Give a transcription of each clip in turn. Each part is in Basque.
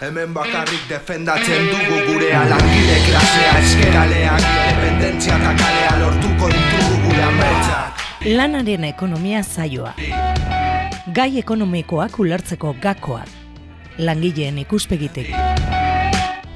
Hemen bakarrik defendatzen dugu gure alangile klasea eskeraleak Independentzia eta kalea lortuko ditugu gure ametsak Lanaren ekonomia zaioa. Gai ekonomikoak ulertzeko gakoak. Langileen ikuspegitik.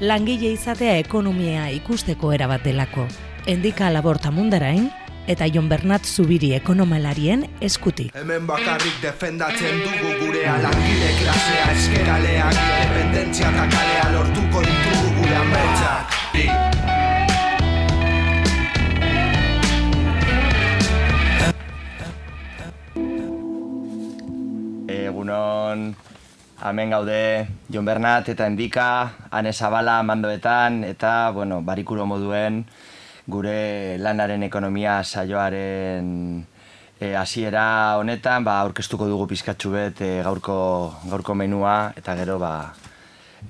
Langile izatea ekonomia ikusteko erabat delako. Endika laborta mundarain eta Jon Bernat Zubiri ekonomalarien eskutik. Hemen bakarrik defendatzen dugu gure alangile klasea eskeraleak Independentzia eta kalea lortuko ditugu gure ametsak Bi. Egunon, hemen gaude Jon Bernat eta Endika, Ane Zabala mandoetan, eta, bueno, barikuro moduen gure lanaren ekonomia saioaren e, hasiera honetan, ba, aurkeztuko dugu pizkatxu bet e, gaurko, gaurko menua, eta gero, ba,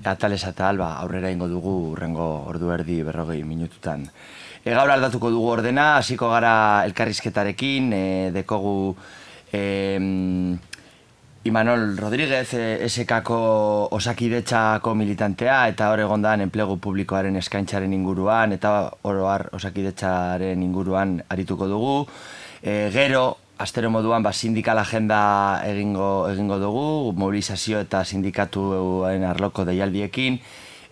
atalez atal, ba, aurrera ingo dugu urrengo ordu erdi berrogei minututan. E, gaur aldatuko dugu ordena, hasiko gara elkarrizketarekin, e, dekogu e, Imanol Rodríguez, eh, SKko osakidetxako militantea, eta hor egondan enplegu publikoaren eskaintzaren inguruan, eta oroar osakidetxaren inguruan arituko dugu. E, gero, astero moduan, ba, sindikal agenda egingo, egingo dugu, mobilizazio eta sindikatuen arloko deialdiekin,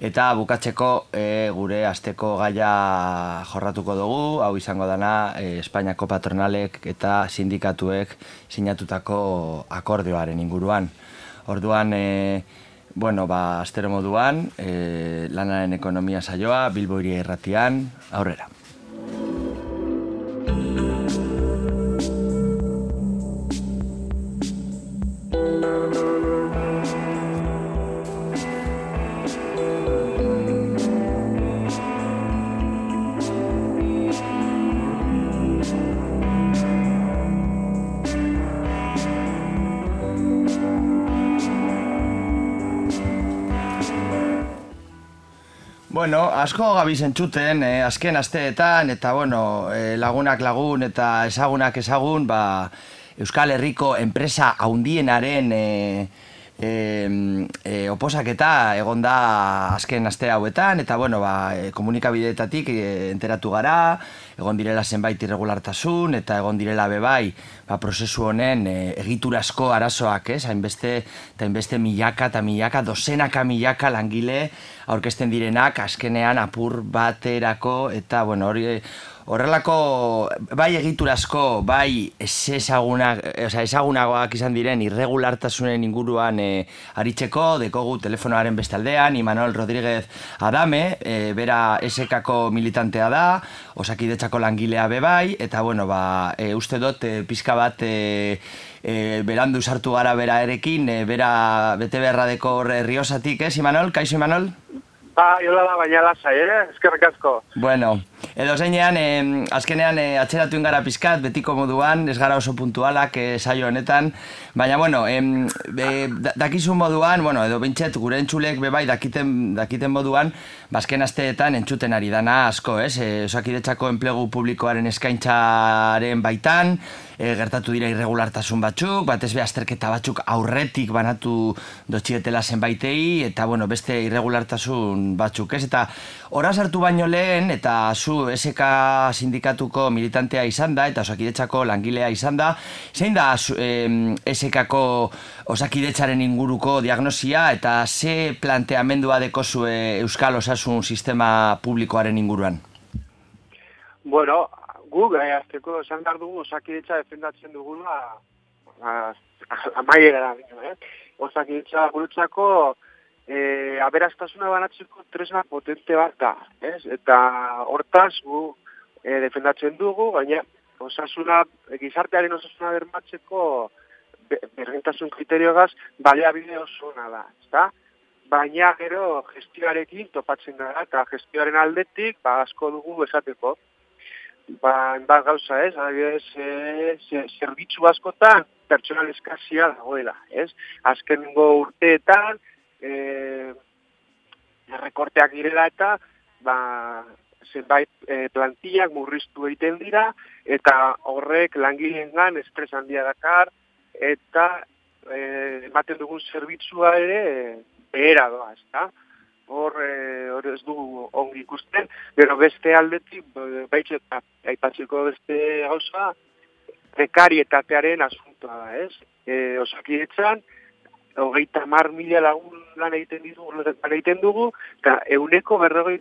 Eta bukatzeko e, gure asteko gaia jorratuko dugu, hau izango dana e, Espainiako patronalek eta sindikatuek sinatutako akordioaren inguruan. Orduan, e, bueno, ba, astero moduan, e, lanaren ekonomia saioa, Bilboiri erratian, aurrera. Asko gabiz entzuten, eh, azken asteetan, eta bueno, eh, lagunak lagun eta ezagunak ezagun, ba, Euskal Herriko enpresa haundienaren eh, eh, eh, oposaketa egon da azken aste hauetan, eta bueno, ba, eh, komunikabideetatik eh, enteratu gara, egon direla zenbait irregulartasun, eta egon direla bebai, ba, prozesu honen e, egiturasko arazoak, ez? Hainbeste, eta hainbeste milaka eta milaka, dozenaka milaka langile aurkezten direnak, azkenean apur baterako, eta, bueno, hori horrelako bai egiturazko, bai ezagunak, oza, ezagunagoak izan diren irregulartasunen inguruan e, aritzeko, dekogu telefonoaren bestaldean, Imanol Rodríguez Adame, e, bera esekako militantea da, osakidetzako langilea bebai, eta bueno, ba, e, uste dut e, pizka bat e, e, berandu sartu gara bera erekin, e, bera bete beharra deko riosatik, ez Imanol? Kaixo Imanol? Ba, jola da, baina lasai, eh? Eskerrik asko. Bueno, edo zeinean, eh, azkenean eh, atxeratu ingara pizkat, betiko moduan, ez gara oso puntualak eh, saio honetan, baina, bueno, eh, e, dakizu moduan, bueno, edo bintxet, gure entzulek bebai dakiten, dakiten moduan, bazken asteetan entzuten ari dana asko, ez? Eh, osakidetzako enplegu publikoaren eskaintzaren baitan, e, gertatu dira irregulartasun batzuk, batez be azterketa batzuk aurretik banatu dotxietela zenbaitei, eta bueno, beste irregulartasun batzuk, ez? Eta horra sartu baino lehen, eta zu SK sindikatuko militantea izan da, eta osakidetzako langilea izan da, zein da e, SKko osakidetzaren inguruko diagnosia, eta ze planteamendua dekozue Euskal Osasun Sistema Publikoaren inguruan? Bueno, gu, gai, azteko, esan behar dugu, osakidetza defendatzen dugula, amaiera da, eh? osakidetza gurutzako, e, aberastasuna banatzeko tresna potente bat da, ez? Eta hortaz gu e, defendatzen dugu, baina osasuna, gizartearen osasuna bermatzeko berdintasun kriteriogaz baliabide oso da, ezta? Baina gero gestioarekin topatzen gara, eta gestioaren aldetik, ba, asko dugu esateko ba, enbat gauza, ez, adibidez, e, zerbitzu askotan, pertsonal eskazia dagoela, ez? Azkenengo urteetan, e, rekorteak direla eta, ba, zenbait e, plantillak murriztu egiten dira, eta horrek langileen gan estres handia dakar, eta e, ematen dugun zerbitzua ere behera doa, ez da? Hor, e, hor ez du ongi ikusten, gero beste aldetik, baitxeta, aipatzeko beste gauza, prekarietatearen asuntoa da, ez? E, osakidetzan, hogeita mar mila lagun lan egiten ditu, lan egiten dugu, eta euneko berrogei,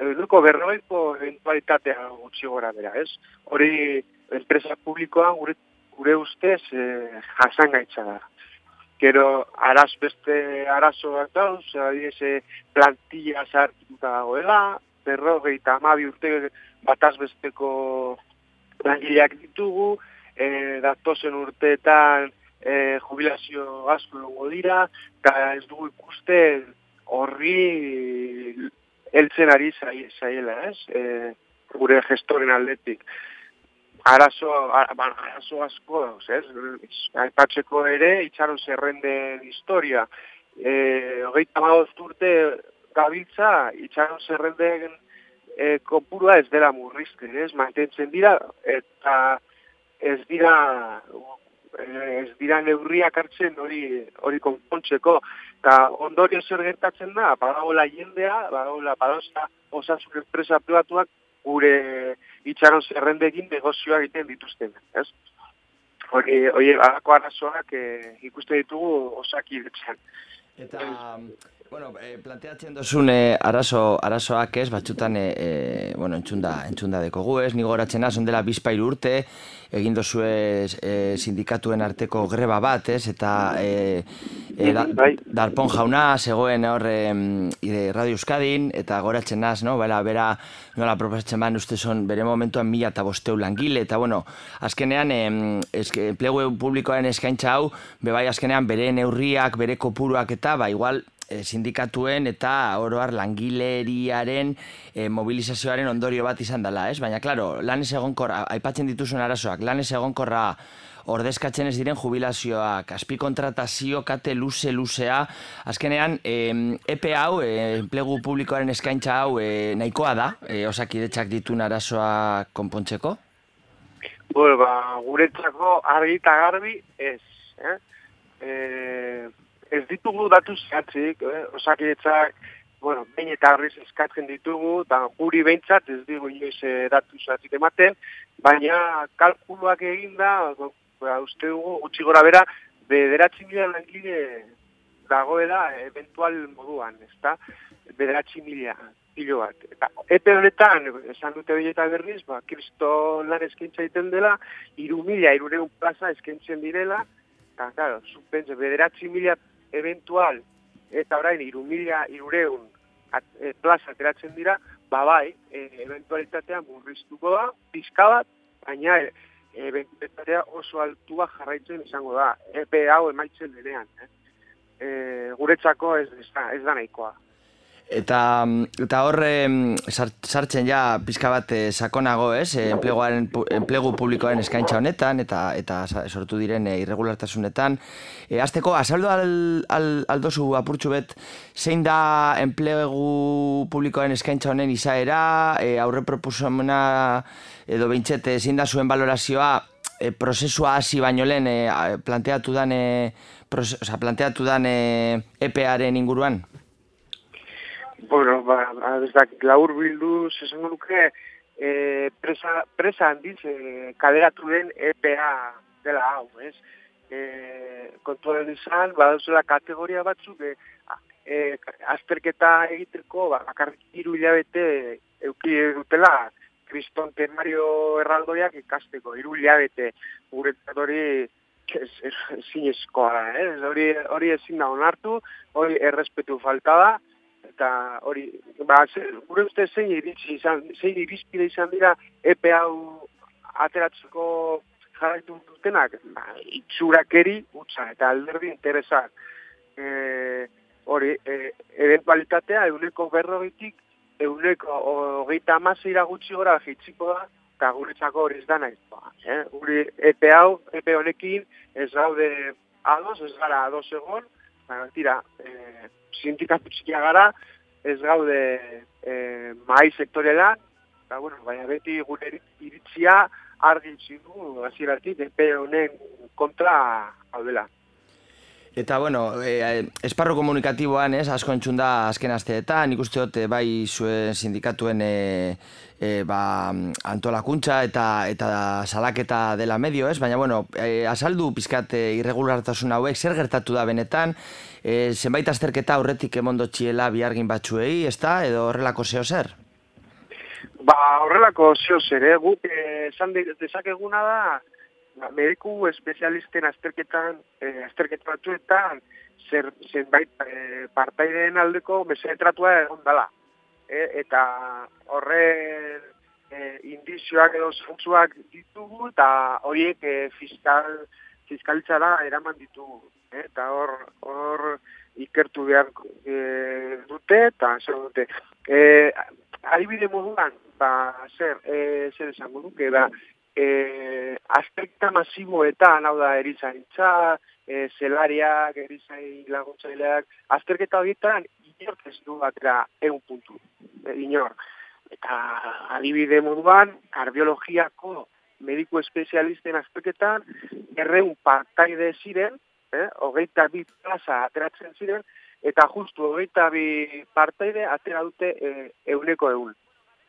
euneko berrogeiko eventualitatea gutxi gora bera, ez? Hori, enpresa publikoan gure, gure ustez e, jasan gaitza da. Gero, araz beste arazoak dauz, adiez, plantilla zartituta dagoela, berrogei eta amabi urte bataz besteko langileak ditugu, e, datozen urteetan e, jubilazio asko dugu dira, eta ez dugu ikuste horri eltzen ari zaiela, ez? E, gure gestoren aldetik. Arazo, ba, arazo asko ez? Aipatzeko ere, itxaron zerrenden historia. E, Ogeita urte gabiltza, itxaron zerrenden e, kopurua ez dela murrizten, ez? Mantentzen dira, eta ez dira ez dira neurriak hartzen hori hori konpontzeko. Eta ondorio zer gertatzen da? Badagoela jendea badagoela badagoela osasun enpresa pribatuak gure itxaron zerrendekin negozioa egiten dituzten ez? Hori hori alako arazoak e, ikuste ditugu osaki eta Bueno, eh, planteatzen dozun eh, arazo, arazoak ez, batxutan, eh, eh, bueno, entzunda, entzunda deko gu ez, nigo horatzen azon dela bizpairu urte, egin dozu eh, sindikatuen arteko greba bat ez, eta eh, eh, da, bai. darpon jauna, zegoen hor eh, Radio Euskadin, eta goratzen az, no, bera, bera, nola proposatzen ban uste son, bere momentuan mila eta bosteu langile, eta bueno, azkenean, eh, eske, plegu publikoaren eskaintza hau, bebai azkenean bere neurriak, bere kopuruak eta, ba, igual, e, sindikatuen eta oroar langileriaren e, mobilizazioaren ondorio bat izan dela, ez? Baina, klaro, lan ez egonkorra, aipatzen dituzun arazoak, lan ez egonkorra ordezkatzen ez diren jubilazioak, azpi kontratazio kate luze luzea, azkenean, e, EPE hau, e, enplegu publikoaren eskaintza hau, e, nahikoa da, e, osakidetzak ditun arazoa konpontzeko? Bueno, ba, guretzako argi eta garbi ez, eh? E, ez ditugu datu zehatzik, eh? osakidetzak, bueno, bain eta horriz eskatzen ditugu, eta guri behintzat ez digu inoiz eh, datu zehatzik ematen, baina kalkuluak eginda, ba, uste dugu, utzi gora bera, bederatzi mila langile dagoela eventual moduan, ezta? Bederatzi mila pilo bat. Eta epe honetan, esan dute bileta berriz, ba, kristo lan eskaintza egiten dela, iru mila, irureun plaza eskaintzen direla, eta, claro, supentze, bederatzi mila eventual eta orain iru mila irureun e, plaza ateratzen dira, ba bai, e, eventualitatea murriztuko da, pizka bat, baina e, eventualitatea oso altua jarraitzen izango da, EPE hau emaitzen denean. Eh? E, guretzako ez, ez, da, ez da nahikoa. Eta, eta horre sartzen ja pizka bat eh, sakonago, ez? Eh, enpleguaren, enplegu publikoaren eskaintza honetan eta eta sortu diren eh, irregulartasunetan. E, azteko, azaldu al, al, aldozu apurtxu bet, zein da enplegu publikoaren eskaintza honen izaera, e, aurre propusomena edo bintxete, zein da zuen balorazioa, e, prozesua hasi baino lehen e, planteatu dan, e, planteatu dan e, EPA-aren inguruan? Bueno, ba, ba ez da, laur bildu, zesan nuke, e, presa, presa handiz, e, kaderatu den EPA dela hau, ez? E, kontuaren izan, badauzela kategoria batzuk, e, e, azterketa egiteko, ba, bakarrik iru hilabete euki dutela, kriston temario erraldoiak ikasteko, iru hilabete guretzat hori zinezkoa da, eh? hori, hori ezin da onartu, hori errespetu falta da, eta hori, ba, gure uste zein iritsi izan, zein irizpide izan dira EPE hau ateratzeko jarraitu dutenak, ba, itxurakeri utza eta alderdi interesak. E, hori, e, eventualitatea euneko berrogitik, euneko hogeita amazira gutxi gora jitziko da, eta guretzako hori ez da nahi. Ba, eh? Guri EPE hau, EPE honekin, ez gaude ados, ez gara ados egon, baina tira, e, sindikatu txikia gara, ez gaude e, mai sektorela, eta bueno, baina beti gure iritzia argi txiku, aziratik, epe honen kontra hau dela. Eta, bueno, e, esparro komunikatiboan, ez, asko entzun da azken asteetan, ikuste dut, eh, bai zuen sindikatuen e, e, ba, antolakuntza eta eta salaketa dela medio, ez? Baina, bueno, e, azaldu pizkat irregulartasun hauek, zer gertatu da benetan, e, zenbait azterketa aurretik emondo txiela biargin batzuei, ez da, edo horrelako zeo zer? Ba, horrelako zeo zer, eh? guk esan dezakeguna da, ba, mediku espezialisten azterketan, eh, azterketan batzuetan, zer, zenbait eh, partaideen aldeko mesetratua egon dela. Eh, eta horre eh, indizioak edo zantzuak ditugu eta horiek eh, fiskal, fiskalitzara eraman ditugu. Eh, eta hor, hor ikertu behar eh, dute eta zer dute. Eh, Adibide moduan, ba, zer, eh, zer esango duke, da, e, aspekta masiboetan, hau da, erizaintza, e, zelariak, erizain laguntzaileak, azterketa horietan, inork ez du batera egun puntu, e, inor. Eta adibide moduan, kardiologiako mediku espezialisten azterketan, erreun partaide ziren, eh, hogeita bi plaza ateratzen ziren, eta justu hogeita bi partaide atera dute e, euneko egun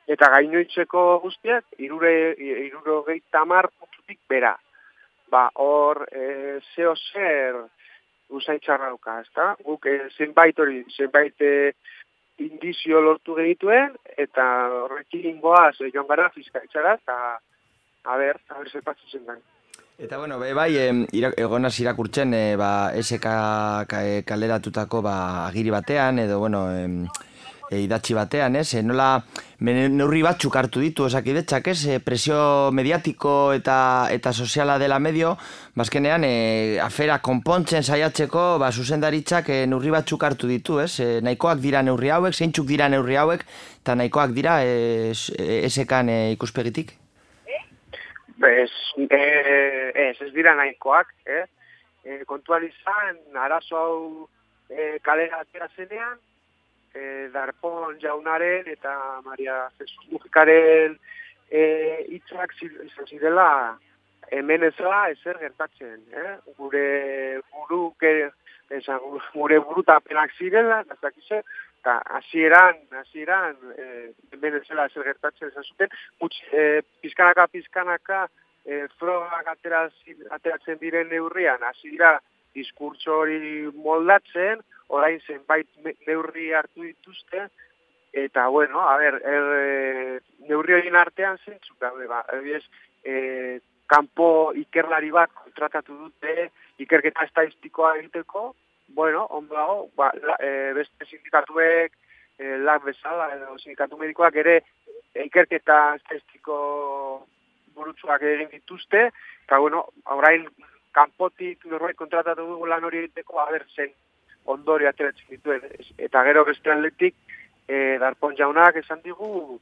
eta gainoitzeko guztiak, irure, iruro tamar puntutik bera. Ba, hor, e, zeo zer usaintxarra duka, ez da? Guk e, zenbait hori, zenbait e, indizio lortu genituen, eta horrekin goaz, e, joan gara fiskaitzara, eta a ber, a ber, zepatzen zen gani. Eta bueno, be, bai, egonaz irakurtzen, e, ba, SK kaleratutako ba, agiri batean, edo, bueno, e, idatzi batean, ez? E, nola neurri batzuk hartu ditu osakidetzak, ez? E, presio mediatiko eta eta soziala dela medio, bazkenean e, afera konpontzen saiatzeko, ba zuzendaritzak e, neurri batzuk hartu ditu, ez? E, nahikoak dira neurri hauek, zeintzuk dira neurri hauek eta nahikoak dira e, esekan e, ikuspegitik? Ez, e, ez, ez dira nahikoak, eh? E, kontuan izan, arazo hau e, kalera atera zenean, e, Darpon jaunaren eta Maria Jesus Mujikaren e, itzak izan zirela hemen ezela ezer gertatzen. Eh? Gure buru, ke, eza, gure buru tapenak zirela, eta hasieran, hasieran e, hemen ezela ezer gertatzen ezan zuten, Muts, e, pizkanaka, pizkanaka, e, frogak ateratzen diren neurrian, hasi dira diskurtso hori moldatzen, orain zenbait neurri hartu dituzte, eta bueno, a ber, er, e, neurri horien artean zentzuk daude, ba, ez, e, kanpo ikerlari bat kontratatu dute, ikerketa estadistikoa egiteko, bueno, ondo ba, e, beste sindikatuek, e, lak bezala, edo sindikatu medikoak ere, ikerketa estadistiko burutsuak egin dituzte, eta bueno, orain kanpotik norbait kontratatu dugu lan hori egiteko, a ber, zen ondori ateratzen dituen. Eta gero beste atletik, e, darpon jaunak esan digu,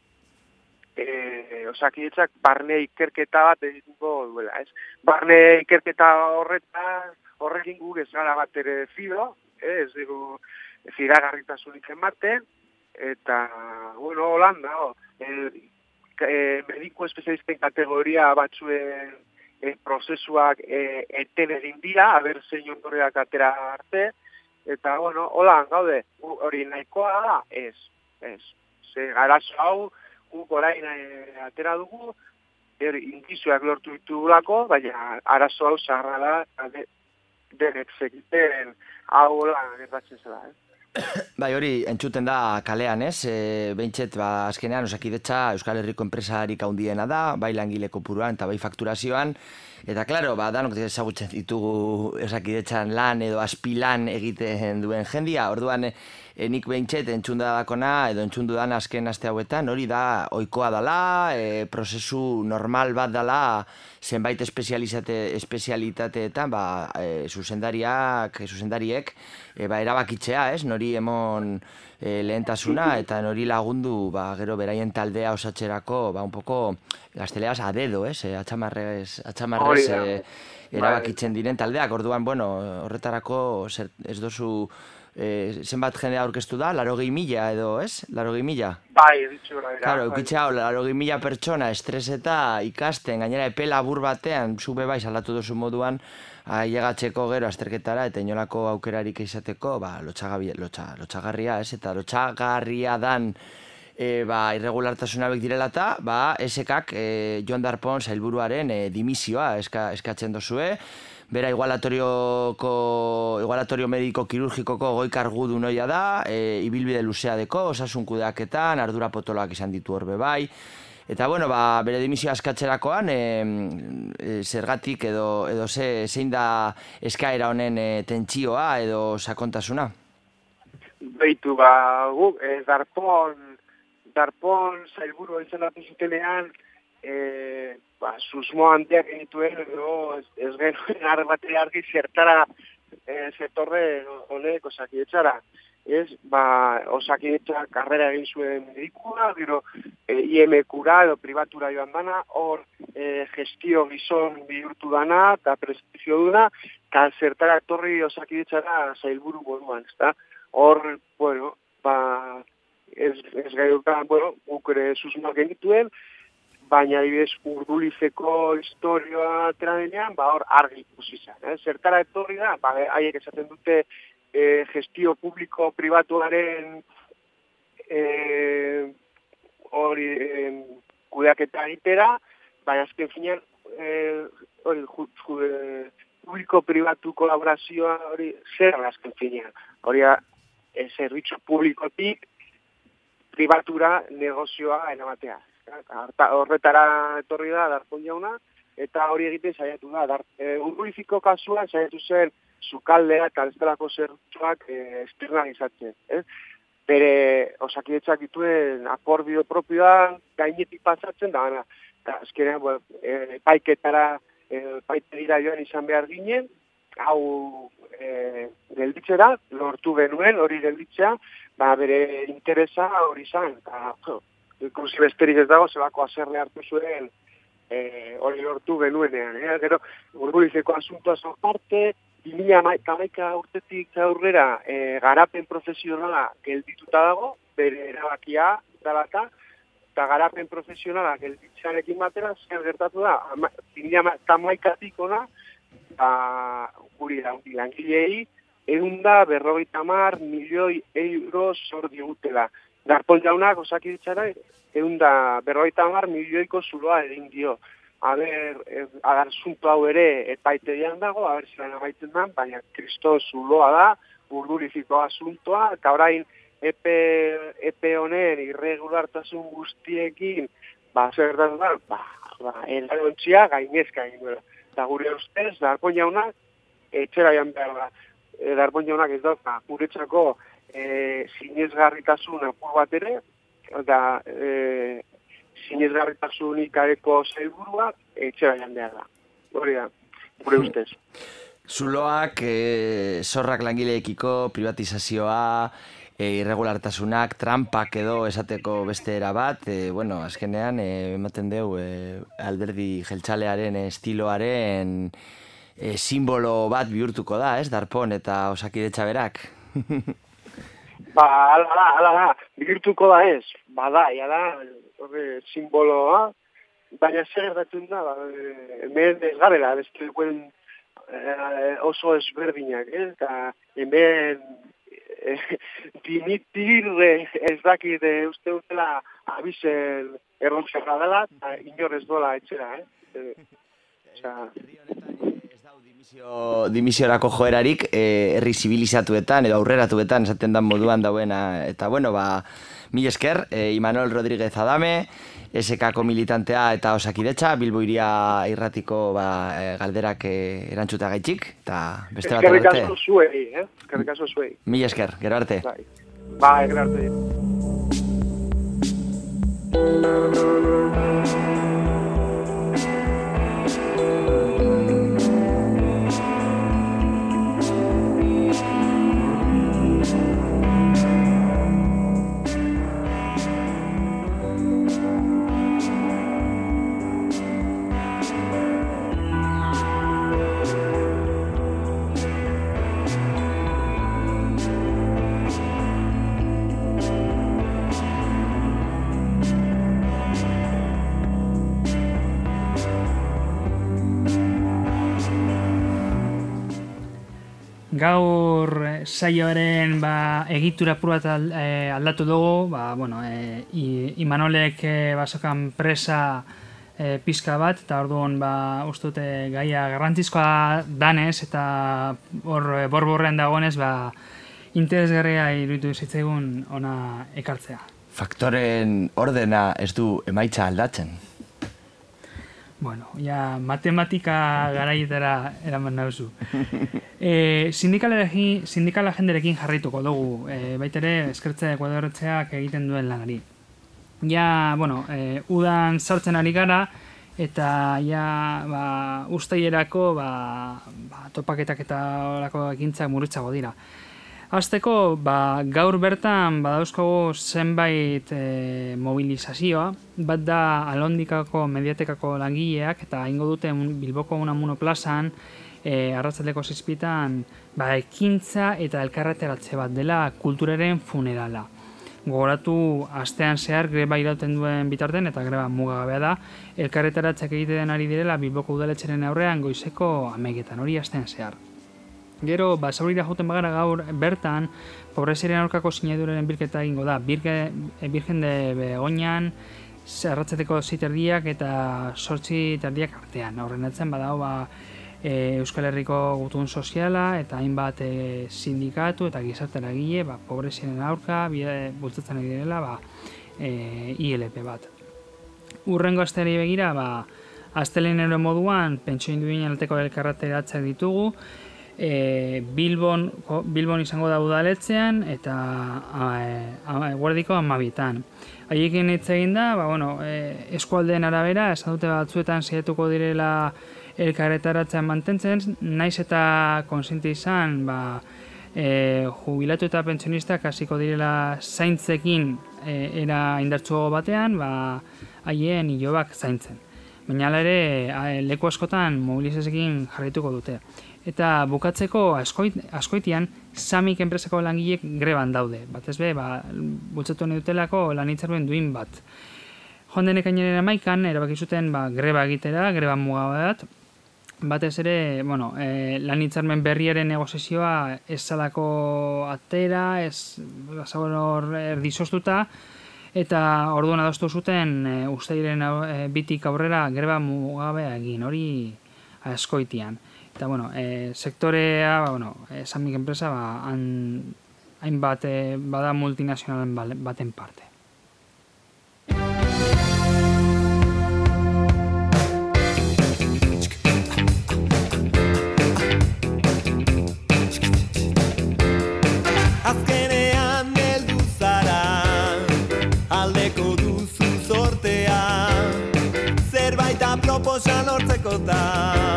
e, osakidetzak barne ikerketa bat edituko duela, ez? Barne ikerketa horretan, horrekin guk ez gara bat ere fido, ez digu, fidagarritasunik ematen, eta, bueno, holanda, oh, e, e, mediko espezialisten kategoria batzuen e, prozesuak e, eten egin dira, haber zein ondorreak atera arte, Eta, bueno, hola, gaude, hori nahikoa da, ez, ez. Ze garazo hau, guk orain e, atera dugu, er, inkizuak lortu ditu lako, baina arazo hau zaharra da, de, denek zekiten hau hola, gertatzen zela, eh? Bai, hori, entzuten da kalean, ez? E, Beintxet, ba, azkenean, osakidetza Euskal Herriko enpresarik handiena da, bai langileko puruan eta bai fakturazioan, Eta, klaro, ba, danok ezagutzen ditugu esakidetzan lan edo aspilan egiten duen jendia. Orduan, e, nik behintxet entzunda dakona edo entzundu dan azken aste hauetan, hori da, oikoa dala, e, prozesu normal bat dala, zenbait espezializate, espezialitateetan, ba, e, zuzendariak, zuzendariek, e, ba, erabakitzea, ez, nori emon e, lehentasuna eta nori lagundu ba, gero beraien taldea osatzerako ba, un poco gazteleaz adedo, ez? E, atxamarrez, atxamarrez e, erabakitzen diren taldeak, orduan, bueno, horretarako ez dozu e, zenbat jende aurkeztu da, laro mila edo, ez? Laro mila? Bai, ditxu, bai. Claro, hau, laro mila pertsona estreseta ikasten, gainera epela labur batean, zube bai salatu duzu moduan, ailegatzeko gero azterketara eta inolako aukerarik izateko, ba, lotxagabi, lotxa, lotxagarria, ez? Eta lotxagarria dan e, ba, irregulartasuna bek direla eta, ba, esekak e, Joan Darpon zailburuaren e, dimisioa eska, eskatzen dozue, bera igualatorioko, igualatorio mediko kirurgikoko goi kargu du noia da, e, ibilbide luzea deko, osasun kudeaketan, ardura potoloak izan ditu horbe bai, Eta bueno, ba, bere dimisio askatzerakoan, e, e, zergatik edo, edo ze, zein da eskaera honen e, tentsioa edo sakontasuna? Beitu, ba, guk, e, darpon, darpon zailburu izanatu zutenean, e, ba, susmo handiak genituen, edo ez, ez genuen argi argi zertara e, zetorre honek osakietxara ez, ba, osakidetza karrera egin zuen medikua, gero e, IMQ-ra edo privatura joan dana, hor e, gestio gizon bihurtu dana, eta prestizio duna, eta zertara torri osakidetzara zailburu moduan, ezta? Hor, bueno, ba, ez, ez gaiukan, bueno, ukere susmak genituen, baina adibidez urdulizeko historioa tera denean, ba hor argi ikusi zen. Eh? Zertara etorri da, ba, haiek esaten dute e, gestio publiko pribatuaren e, hori e, kudeaketa egitera, baina azken finean e, hori e, publiko pribatu kolaborazioa hori zer azken finean. Hori e, zerbitzu publikotik pribatura negozioa enamatea. Horretara etorri da, darpon jauna, eta hori egiten saiatu da. Dar, e, kasuan saiatu zen zukaldea eta bestelako zertuak e, esternalizatzen. Eh? Bere osakidetzak dituen akordio propioa gainetik pasatzen da, gana. Eta azkenean, bueno, e, paiketara, e, paitera joan izan behar ginen, hau e, gelditzera, lortu genuen hori gelditzea, ba, bere interesa hori izan. Eta, ikusi besterik ez dago, zelako azerre hartu zuen hori lortu genuenean. Eh? Gero, urgulizeko asuntoa zon parte, Bimila kamaika urtetik aurrera e, garapen profesionala geldituta dago, bere erabakia dalata, eta garapen profesionala gelditzarekin batera, zer gertatu da, bimila kamaikatik ona, ba, guri da, langilei, egun da berrogeita mar milioi euro zor digutela. Darpon jaunak, osakiditzara, egun da berrogeita mar milioiko zuloa egin dio a ber, eh, agarsuntu hau ere epaitedian dago, a ber, ziren amaitzen da, baina kristo zuloa da, urdurifiko asuntoa, eta orain epe, epe honen irregulartasun guztiekin, ba, zer da, ba, ba, ba eladontxia gainezka egin duela. Eta gure ustez, darpon jaunak, etxera jan behar da. E, darpon jaunak ez da, ba, guretzako e, zinezgarritasun apur bat ere, eta e, sinezgarritasunik areko zailburua, etxera jandea da. Hori da, gure hmm. ustez. Zuloak, e, zorrak langileekiko, privatizazioa, e, irregulartasunak, trampak edo esateko beste era bat, e, bueno, azkenean, e, ematen deu, e, alderdi jeltzalearen estiloaren e, simbolo bat bihurtuko da, ez, darpon eta osakidetza berak. ba, ala da, ala da, bihurtuko da ez, bada, ja da, horre simboloa, baina zer erdatun da, ba, hemen ez gabela, beste duen eh, oso ezberdinak, eh? eta hemen eh, dimitir ez dakit eh, uste utela abizen errontzerra dela, eta inor ez dola etxera, eh? eh dimisio, dimisiorako joerarik eh, herri zibilizatuetan edo aurreratuetan esaten dan moduan dauena. Eta bueno ba mil esker eh, Imanol Rodríguez Adame SKko militantea eta osakidetza Bilbo iria irratiko ba, eh, galderak eh, erantzuta gaitxik eta beste bat Eskerrik asko zuei, eh? Eskerrik asko zuei. Mil esker, gero arte. Bai, bai gero arte saioaren ba, egitura pura eh, aldatu dugu, ba, bueno, e, Imanolek e, basokan presa e, pizka bat, eta orduan ba, ustute gaia garrantzizkoa danez, eta hor borborrean dagoenez, ba, interesgarria iruditu zitzaigun ona ekartzea. Faktoren ordena ez du emaitza aldatzen? Bueno, ja, matematika garaietara eraman nauzu. E, sindikala jenderekin jarraituko dugu, e, baitere eskertze ekuadorretzeak egiten duen lanari. Ja, bueno, e, udan sartzen ari gara, eta ja, ba, ustaierako, ba, ba, topaketak eta orako ekintzak murritzago dira. Azteko, ba, gaur bertan badauzkogu zenbait e, mobilizazioa, bat da alondikako mediatekako langileak eta ingo dute Bilboko Unamuno plazan e, arratzaleko zizpitan ba, ekintza eta elkarreteratze bat dela kulturaren funerala. Gogoratu astean zehar greba irauten duen bitarten eta greba mugagabea da, elkarretaratzak egiten ari direla Bilboko udaletxeren aurrean goizeko amegetan hori astean zehar. Gero, ba, zaurira joten bagara gaur bertan, pobreziren aurkako sinaduraren bilketa egingo da. Birge, e, birgen de begoinan, zerratzateko ziterdiak eta sortzi terdiak artean. Horren etzen, badao, ba, e, Euskal Herriko gutun soziala eta hainbat e, sindikatu eta gizartera gile, ba, pobreziren aurka, bide, bultzatzen direla, ba, e, ILP bat. Urrengo asteari begira, ba, Aztelenero moduan, pentsoin duen alteko elkarrateratzea ditugu, e, Bilbon, Bilbon izango da udaletzean eta guardiko amabietan. Haiekin hitz egin da, ba, bueno, e, eskualdeen arabera, esan dute batzuetan zietuko direla elkarretaratzen mantentzen, naiz eta konsinti izan, ba, e, jubilatu eta pentsionistak hasiko direla zaintzekin e, era indartsuago batean, ba, haien hilobak zaintzen. Baina ere, leku askotan mobilizezekin jarraituko dute. Eta bukatzeko askoit, askoitian, samik enpresako langilek greban daude. Bat ez be, ba, bultzatu nahi dutelako lanitzaruen duin bat. Jonden ekainaren amaikan, erabaki zuten ba, greba egitera, greba mugabat, batez ere, bueno, e, lanitzarmen berriaren negozizioa ez salako atera, ez hor erdizoztuta, eta orduan adostu zuten e, usteiren e, bitik aurrera greba mugabea egin, hori askoitian. Eta, bueno, e, sektorea, ba, bueno, esan mik enpresa, ba, han, hainbat e, bada multinazionalen baten parte. Azkenean heldu zara duzu sortea zerbait aproposa lortzeko da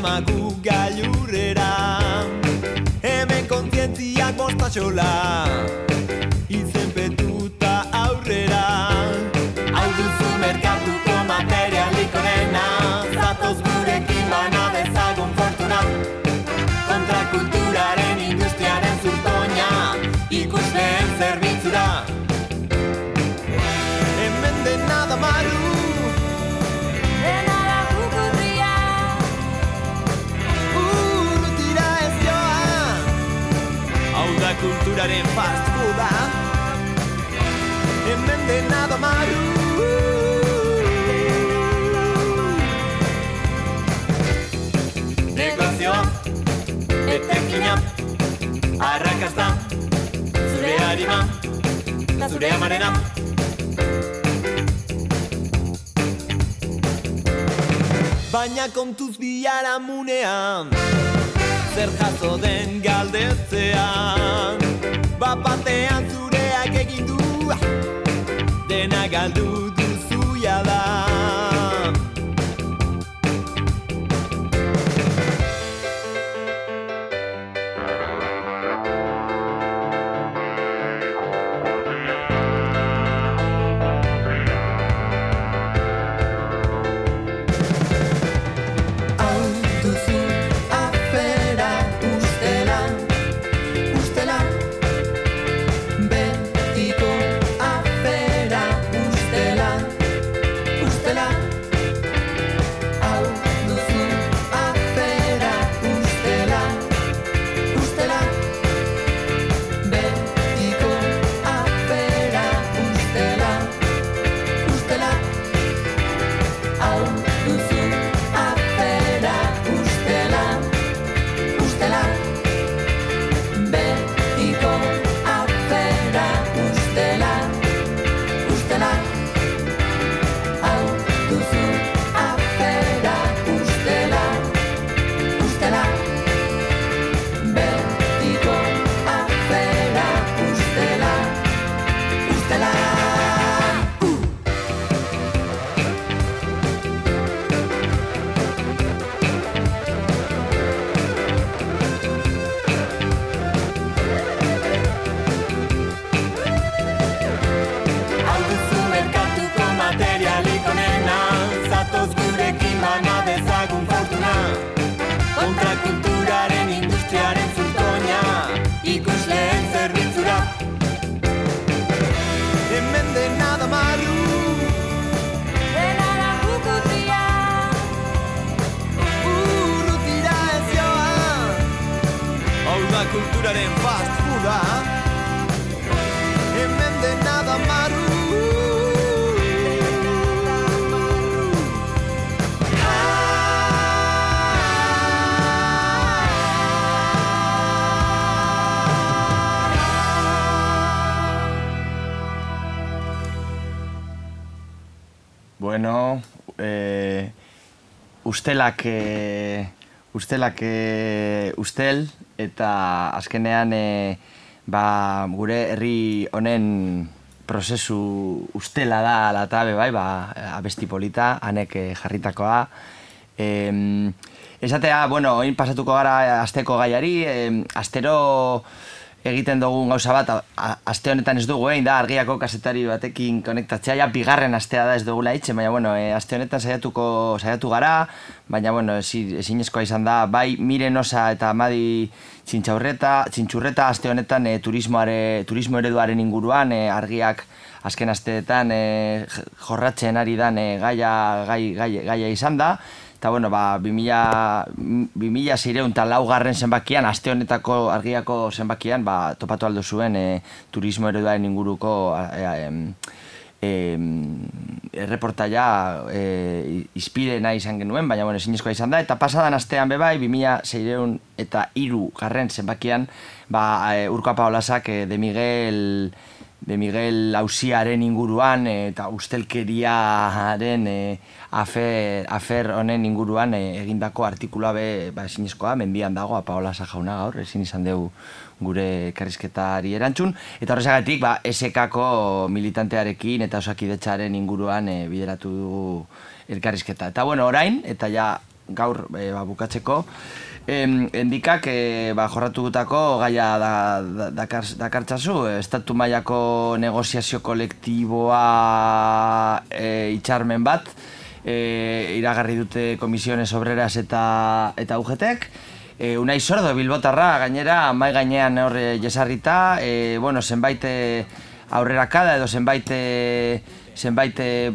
Daramagu gailurrera Hemen kontzientziak bostatxola Izenpetuta aurrera. Hau duzu merkatuko materialiko nena Zatoz gurekin bana dezagun fortuna. Kontrakulturaren industriaren zurtoina ikusleen zerbitzura. Hemen dena da maru kulturaren fast fooda Hemen dena da maru Negozioa Etekina Arrakazta zure harima, zure amarena. Baina kontuz biara munean, zer jaso den galdetzean, bapatean zureak egin du, dena galdu duzuia da. Bueno, eh, ustelak, eh, ustelak eh, ustel, eta azkenean eh, ba, gure herri honen prozesu ustela da latabe bai, ba, abesti polita, hanek eh, jarritakoa. Eh, esatea, bueno, oin pasatuko gara asteko gaiari, eh, astero egiten dugun gauza bat, aste honetan ez dugu, egin da, argiako kasetari batekin konektatzea, ja bigarren astea da ez dugula itxe, baina, bueno, e, aste honetan saiatuko saiatu gara, baina, bueno, ezi- ezinezkoa izan da, bai miren osa eta madi txintxaurreta, txintxurreta aste honetan e, turismoare, turismo ereduaren inguruan, e, argiak azken asteetan e, jorratzen ari dan e, gaia, gai, gai, gaia izan da, Eta, bueno, ba, 2000, 2000 zireun eta laugarren zenbakian, aste honetako argiako zenbakian, ba, topatu aldo zuen e, turismo ereduaren inguruko e, em, em, erreportaia e, izpidena izan genuen, baina bueno, ezinezkoa izan da, eta pasadan astean bebai, 2000 zeireun eta iru garren zenbakian, ba, e, Urko Apaolasak e, de Miguel de Miguel Ausiaren inguruan e, eta ustelkeriaren e, afer, afer honen inguruan e, egindako artikulua be ba, ezinezkoa, mendian dago Apaola jauna gaur, ezin izan dugu gure karrizketari erantzun, eta horrezagatik ba, SK-ko militantearekin eta osakidetzaren inguruan e, bideratu dugu elkarrizketa. Eta bueno, orain, eta ja gaur e, ba, bukatzeko, Em, endikak e, ba, jorratutako gaia da, da, dakar, dakartzazu, estatu mailako negoziazio kolektiboa e, itxarmen bat, e, iragarri dute komisiones obreras eta, eta UGTek, e, Unai Sordo Bilbotarra gainera mai gainean hor e, jesarrita, e, bueno, zenbait aurrerakada edo zenbait zenbait e,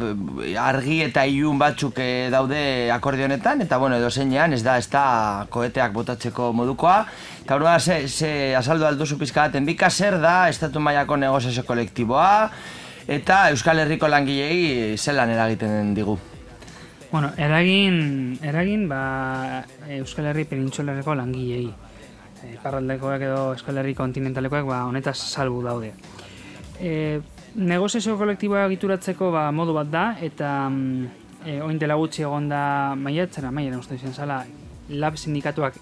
argi eta ilun batzuk e, daude akordio honetan eta bueno, edo zeinean ez da ez da koeteak botatzeko modukoa eta orduan ze, ze azaldu alduzu pizka bat enbika zer da estatu mailako negoziazio kolektiboa eta Euskal Herriko langilei zelan eragiten digu. Bueno, eragin, eragin ba, Euskal Herri penintsulareko langilei. Iparraldekoak edo Euskal Herri kontinentalekoak ba, honetaz salbu daude. E, negoziazio kolektiboa egituratzeko ba, modu bat da, eta mm, e, oin dela gutxi egon da maiatzera, maiaren uste izan zala, lab sindikatuak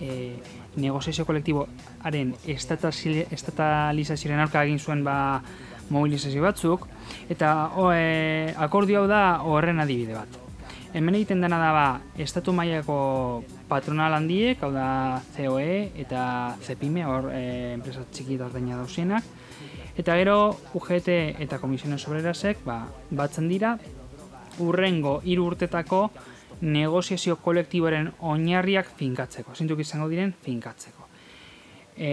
e, negoziazio kolektiboaren estatali- estatalizazioaren aurka egin zuen ba, mobilizazio batzuk, eta o, e, akordio hau da horren adibide bat. Hemen egiten dena da ba, estatu mailako patronal handiek, hau da COE eta CEPIME, hor e, enpresa txiki eta ertaina dauzienak, eta gero UGT eta Komisiones Obrerasek ba, batzen dira urrengo hiru urtetako negoziazio kolektiboaren oinarriak finkatzeko, zintuk izango diren finkatzeko. E,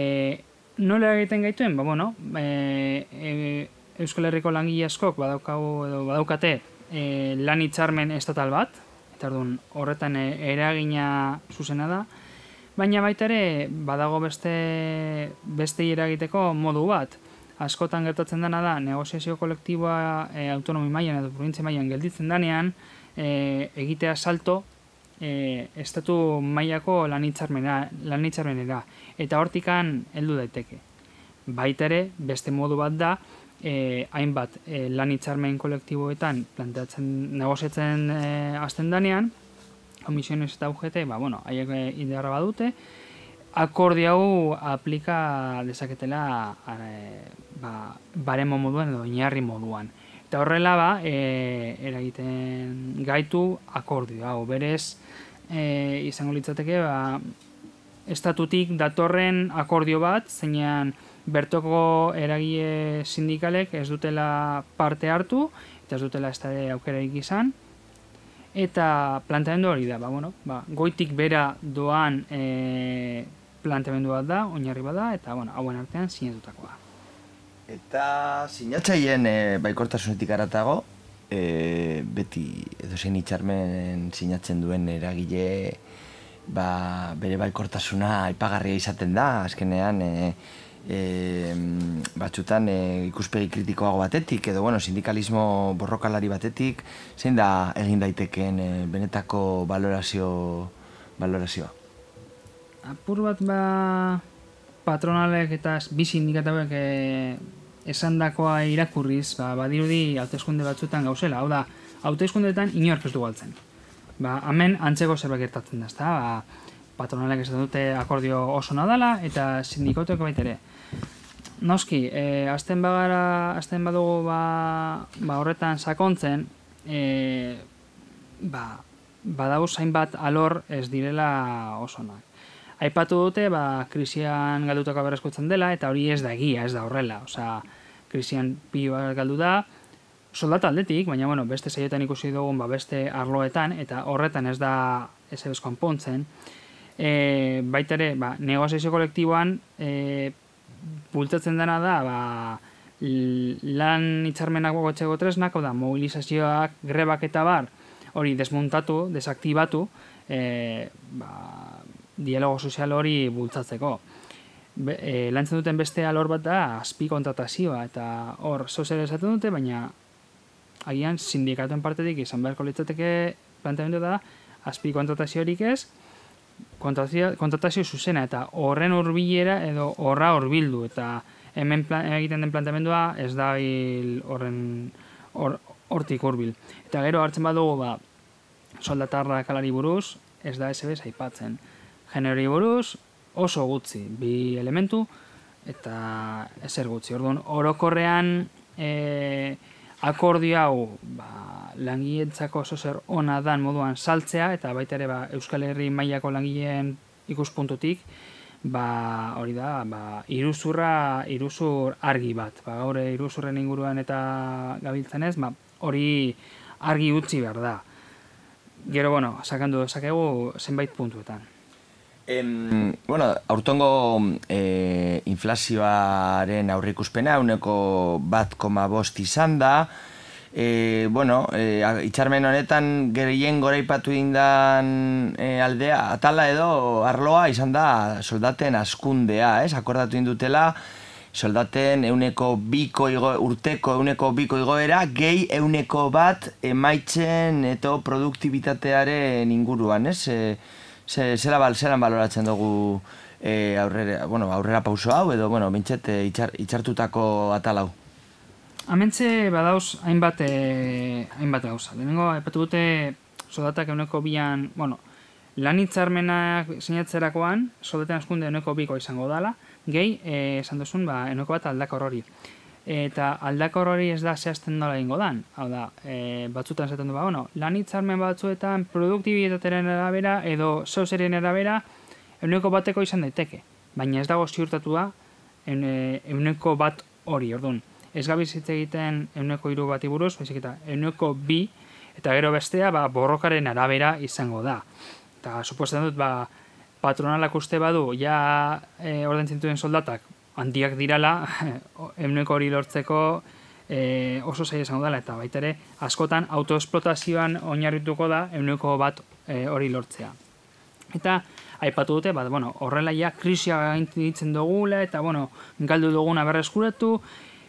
nola egiten gaituen? Ba, bueno, e, e, Euskal Herriko langile askok badaukagu edo badaukate e, lan hitzarmen estatal bat, eta orduan horretan eragina zuzena da, baina baita ere badago beste beste eragiteko modu bat. Askotan gertatzen dena da negoziazio kolektiboa e, autonomi mailan edo provintzia mailan gelditzen danean e, egitea salto e, estatu mailako lan hitzarmena lan hitzarmenera eta hortikan heldu daiteke. Baita ere beste modu bat da e, hainbat e, lan hitzarmen kolektiboetan planteatzen negoziatzen e, hasten danean komisiones eta UGT, ba, bueno, haiek e, badute, akordio hau aplika dezaketela e, ba, baremo moduan edo oinarri moduan. Eta horrela ba, e, eragiten gaitu akordio hau. Berez, e, izango litzateke, ba, estatutik datorren akordio bat, zeinan bertoko eragile sindikalek ez dutela parte hartu, eta ez dutela ez da aukerarik izan, eta planteamendu hori da, ba, bueno, ba, goitik bera doan e, planteamendu bat da, oinarri bat da, eta bueno, hauen artean sinatutakoa. Eta sinatzaileen e, baikortasunetik aratago, e, beti edo zein itxarmen sinatzen duen eragile ba, bere baikortasuna aipagarria izaten da, azkenean e, e, batzutan e, ikuspegi kritikoago batetik, edo bueno, sindikalismo borrokalari batetik, zein da egin daitekeen e, benetako valorazio, valorazioa? Apur bat ba patronalek eta bi sindikatuek e, esandakoa irakurriz, ba, badirudi hauteskunde batzutan gauzela. Hau da, hauteskundeetan inork ez du galtzen. Ba, hemen antzeko zerbait gertatzen da, ezta? Ba, patronalek esaten dute akordio oso nadala eta sindikotuek baita ere. Noski, e, azten bagara, azten badugu ba, ba horretan sakontzen, e, ba, badau zainbat alor ez direla oso onak. Aipatu dute, ba, krisian galdutako berrezkotzen dela, eta hori ez da egia, ez da horrela. Osea, krisian pilo bat galdu da, soldata aldetik, baina bueno, beste saioetan ikusi dugun ba, beste arloetan, eta horretan ez da ez ebez konpontzen. E, baita ere, ba, negoziazio kolektiboan, e, bultatzen dena da, ba, lan hitzarmenak gogotzeko tresnak, da, mobilizazioak, grebak eta bar, hori desmontatu, desaktibatu, e, ba, dialogo sozial hori bultzatzeko. Be, e, lantzen duten beste alor bat da azpi kontratazioa eta hor zozer esaten dute, baina agian sindikatuen partetik izan beharko litzateke planteamendu da azpi kontrataziorik ez, kontratazio, kontratazio zuzena eta horren hurbilera edo horra hurbildu eta hemen pla- egiten den planteamendua ez da horren hor- hortik hurbil. Eta gero hartzen badugu ba, soldatarra kalari buruz, ez da SBS aipatzen. Generori buruz oso gutxi, bi elementu eta ezer gutxi. Orduan, orokorrean e, akordio hau ba, langileentzako oso zer ona dan moduan saltzea eta baita ere ba, Euskal Herri mailako langileen ikuspuntutik ba, hori da, ba, iruzurra, iruzur argi bat. Ba, gaur iruzurren inguruan eta gabiltzen ez, ba, hori argi utzi behar da. Gero, bueno, sakandu dezakegu zenbait puntuetan. Em, bueno, aurtongo e, inflazioaren aurrikuspena uneko bat koma bost izan da. E, bueno, e, a- itxarmen honetan gehien goraipatu indan e, aldea, atala edo arloa izan da soldaten askundea, ez? Akordatu indutela, soldaten euneko biko igo, urteko euneko biko igoera, gehi euneko bat emaitzen eta produktibitatearen inguruan, ez? E, ze, zela, bal, zelan baloratzen dugu e, aurrera, bueno, aurrera pauso hau, edo, bueno, bintxet e, itxar, itxartutako atal hau. Hementxe badauz hainbat, e, hainbat gauza. Lehenengo, aipatu dute soldatak euneko bian, bueno, lan hitzarmenak sinatzerakoan, soldaten askunde euneko biko izango dala, gehi, esan duzun, ba, euneko bat aldakor hori. Eta aldakor hori ez da zehazten nola egingo dan. Hau da, e, batzutan esaten du, ba, bueno, lan hitzarmen batzuetan produktibitatearen arabera edo zauzerien arabera euneko bateko izan daiteke. Baina ez dago ziurtatua eune- euneko bat hori, orduan. Ez gabiz hitz egiten euneko hiru bati buruz, baizik eta euneko bi, eta gero bestea ba, borrokaren arabera izango da. Eta suposatzen dut, ba, patronalak uste badu, ja e, ordaintzen duten soldatak handiak dirala, euneko hori lortzeko e, oso zaila izango dela, eta baita ere, askotan autoesplotazioan oinarrituko da euneko bat e, hori lortzea. Eta aipatu dute, bat, bueno, horrela ja krisia gainditzen dugula, eta bueno, galdu duguna berreskuratu,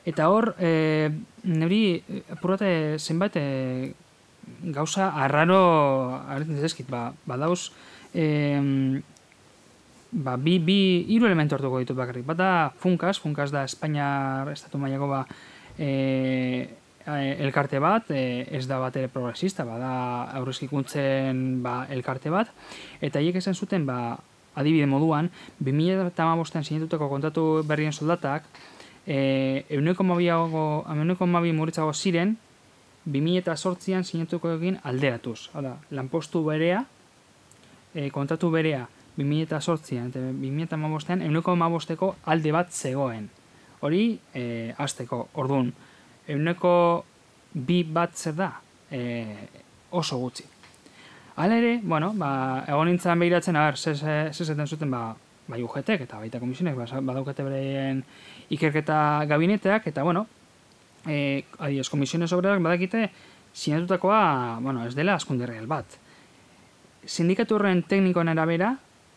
eta hor, e, niri, e, apurrate zenbait, e, gauza arraro arretzen zezkit, ba, badauz, e, ba, bi, bi, hiru elementu hartuko ditut bakarrik. Bata Funkas, Funkas da Espainiar estatu mailako ba, e, elkarte bat, e, ez da bat ere progresista, bada aurrezkikuntzen ba, elkarte bat, eta hiek esan zuten, ba, adibide moduan, 2008an sinatutako kontatu berrien soldatak, e, euneko mabi muritzago ziren, 2008an sinatuko egin alderatuz. Hala, lanpostu berea, e, kontatu berea 2008an eta 2008an euneko mabosteko alde bat zegoen. Hori, e, azteko, orduan, euneko bi bat zer da, e, oso gutxi. Hala ere, bueno, ba, egon nintzen behiratzen, a ber, ze zaten zuten, ba, bai UGTek eta baita komisionek, ba, badaukate beren ikerketa gabineteak, eta, bueno, e, adioz, komisiones obrerak badakite sinatutakoa, bueno, ez dela askunde real bat. sindikatu horren teknikoen arabera,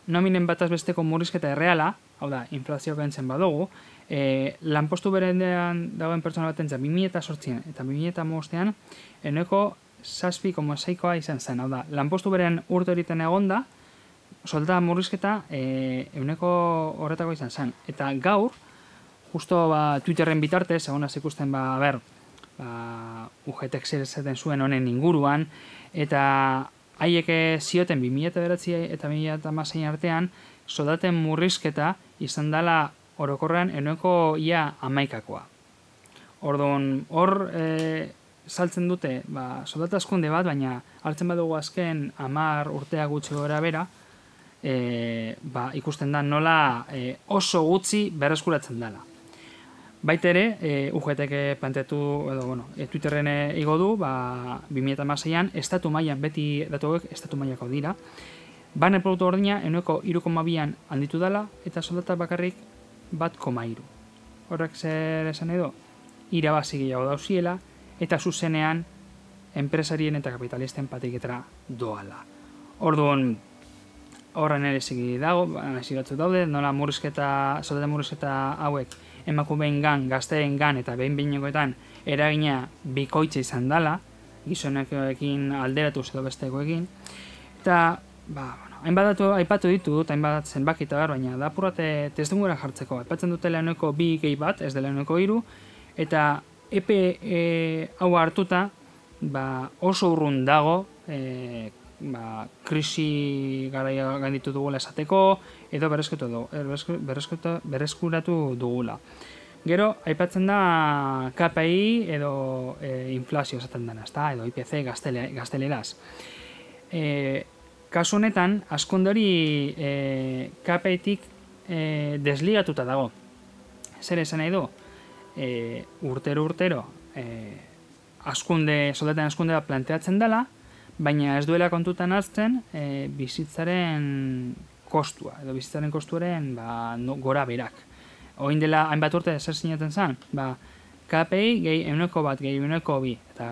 nominen bataz besteko murrizketa erreala, hau da, inflazio gentzen badugu, e, lanpostu berendean dagoen pertsona baten 2008an eta 2008an, eneko saspi seikoa izan zen, hau da, lanpostu beren urte horiten egonda, soldata murrizketa e, euneko horretako izan zen. Eta gaur, justo ba, Twitterren bitartez, egon ikusten ba, ber, ba, UGTek zer esaten zuen honen inguruan, eta haiek zioten 2009 eta 2006 artean, soldaten murrizketa izan dela orokorrean eneko ia amaikakoa. Orduan, hor e, saltzen dute, ba, soldata askunde bat, baina hartzen badugu azken amar urtea gutxi gora bera, e, ba, ikusten da nola e, oso gutxi berreskuratzen dela. Baita ere, e, UGTek planteatu, edo, bueno, e, Twitterren e, igo du, ba, 2006an, estatu mailan beti datu hauek estatu mailako dira, Barne produktu ordina, enueko irukomabian handitu dela, eta soldata bakarrik bat koma. Horrek zer esan edo, irabazi gehiago dauziela, eta zuzenean enpresarien eta kapitalisten patiketara doala. Orduan, horren ere zigi dago, nahi batzuk daude, nola murrizketa, soldata murrizketa hauek emakumeen gan, gazteen gan eta behin behinekoetan eragina bikoitza izan dela, gizonekoekin alderatu edo bestekoekin, eta ba, bueno, hainbat datu aipatu ditut, hainbat zenbaki eta bar, baina da apurrate testungura jartzeko. Aipatzen dute leheneko bi gehi bat, ez da leheneko hiru eta epe e, hau hartuta, ba, oso urrun dago, e, ba, krisi garaia ganditu dugula esateko, edo berreskuratu, dugu, berreskuratu, berreskuratu dugula. Gero, aipatzen da KPI edo e, inflazio esaten dena, ezta? edo IPC gaztele, gazteleraz. E, kasu honetan, askunde hori e, KPI-tik e, desligatuta dago. Zer esan nahi du? E, urtero urtero e, askunde, soldaten askunde bat planteatzen dela, baina ez duela kontutan hartzen e, bizitzaren kostua, edo bizitzaren kostuaren ba, no, gora berak. Oin dela hainbat urte zer sinaten zen, ba, KPI gehi euneko bat, gehi euneko bi, eta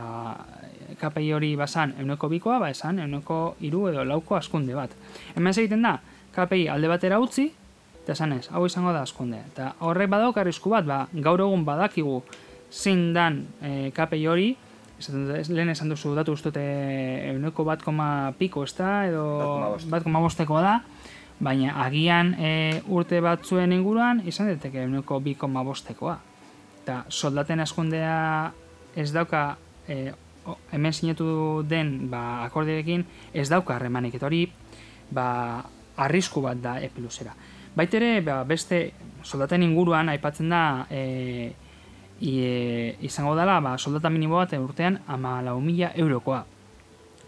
KPI hori basan euneko bikoa, ba esan euneko iru edo lauko askunde bat. Hemen egiten da, KPI alde batera utzi, eta esan ez, hau izango da askunde. Eta horrek badauk arrisku bat, ba, gaur egun badakigu zein dan e, KPI hori, esaten dut, lehen esan duzu datu ustute euneko bat koma piko, ez da, edo bat koma bosteko da, baina agian e, urte batzuen inguruan izan daiteke euneko bi koma bostekoa. Eta soldaten askundea ez dauka e, hemen sinatu den ba, akorderekin ez dauka harremanik. Eta hori ba, arrisku bat da epiluzera. Baitere, ba, beste soldaten inguruan aipatzen da e, i, izango dela ba, soldata minimo bat urtean ama lau mila eurokoa.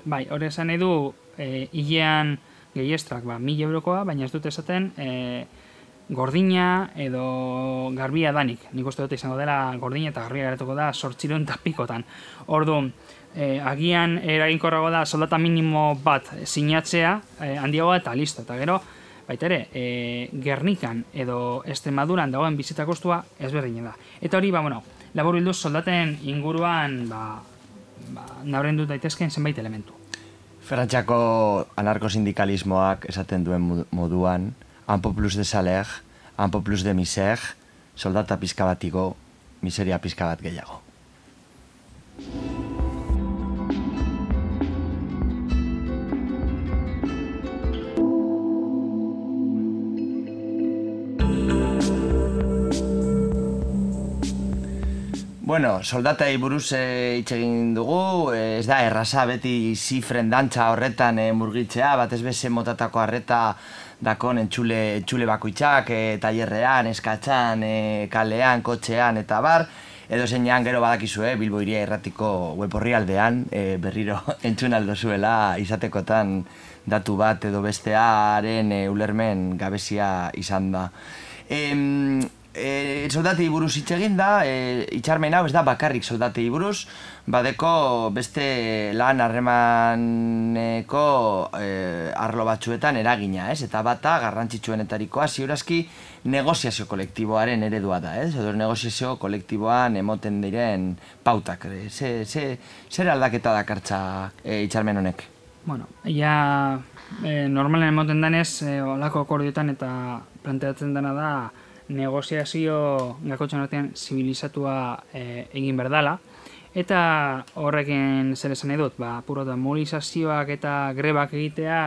Bai, hori esan nahi du e, hilean gehiestrak ba, mila eurokoa, baina ez dut esaten e, gordina edo garbia danik. Nik uste dut izango dela gordina eta garbia garatuko da sortziron eta pikotan. Ordu, e, agian eraginkorrago da soldata minimo bat sinatzea e, handiagoa eta listo. Eta gero, baita ere, e, Gernikan edo Extremaduran dagoen bizita kostua ezberdin da. Eta hori, ba, bueno, labur bilduz soldaten inguruan ba, ba, nabrendu daitezken zenbait elementu. Frantxako anarkosindikalismoak esaten duen moduan, Ampo plus de saler, ampo plus de miser, soldata pizka bat igo, miseria pizka bat gehiago. Bueno, soldatei buruz eh, hitz egin dugu, ez da erraza beti zifren dantza horretan eh, murgitzea, batez beze motatako harreta dakon entxule, entxule bakoitzak, eh, tailerrean, eskatzan, eh, kalean, kotxean eta bar, edo zeinean gero badakizu, eh, Bilbo iria erratiko web orrialdean, eh, berriro entzun aldo zuela izatekotan datu bat edo bestearen eh, ulermen gabezia izan da. Em, e, soldatei buruz hitz egin da, e, itxarmen hau ez da bakarrik soldatei buruz, badeko beste lan harremaneko e, arlo batzuetan eragina, ez? Eta bata garrantzitsuenetarikoa ziurazki negoziazio kolektiboaren eredua da, ez? Edo negoziazio kolektiboan emoten diren pautak. Ze, ze, zer aldaketa dakartza e, itxarmen honek? Bueno, ja e, normalen emoten denez, e, olako akordioetan eta planteatzen dena da negoziazio gakotxan artean zibilizatua e, egin berdala. Eta horrekin zer esan nahi dut, ba, puro da mobilizazioak eta grebak egitea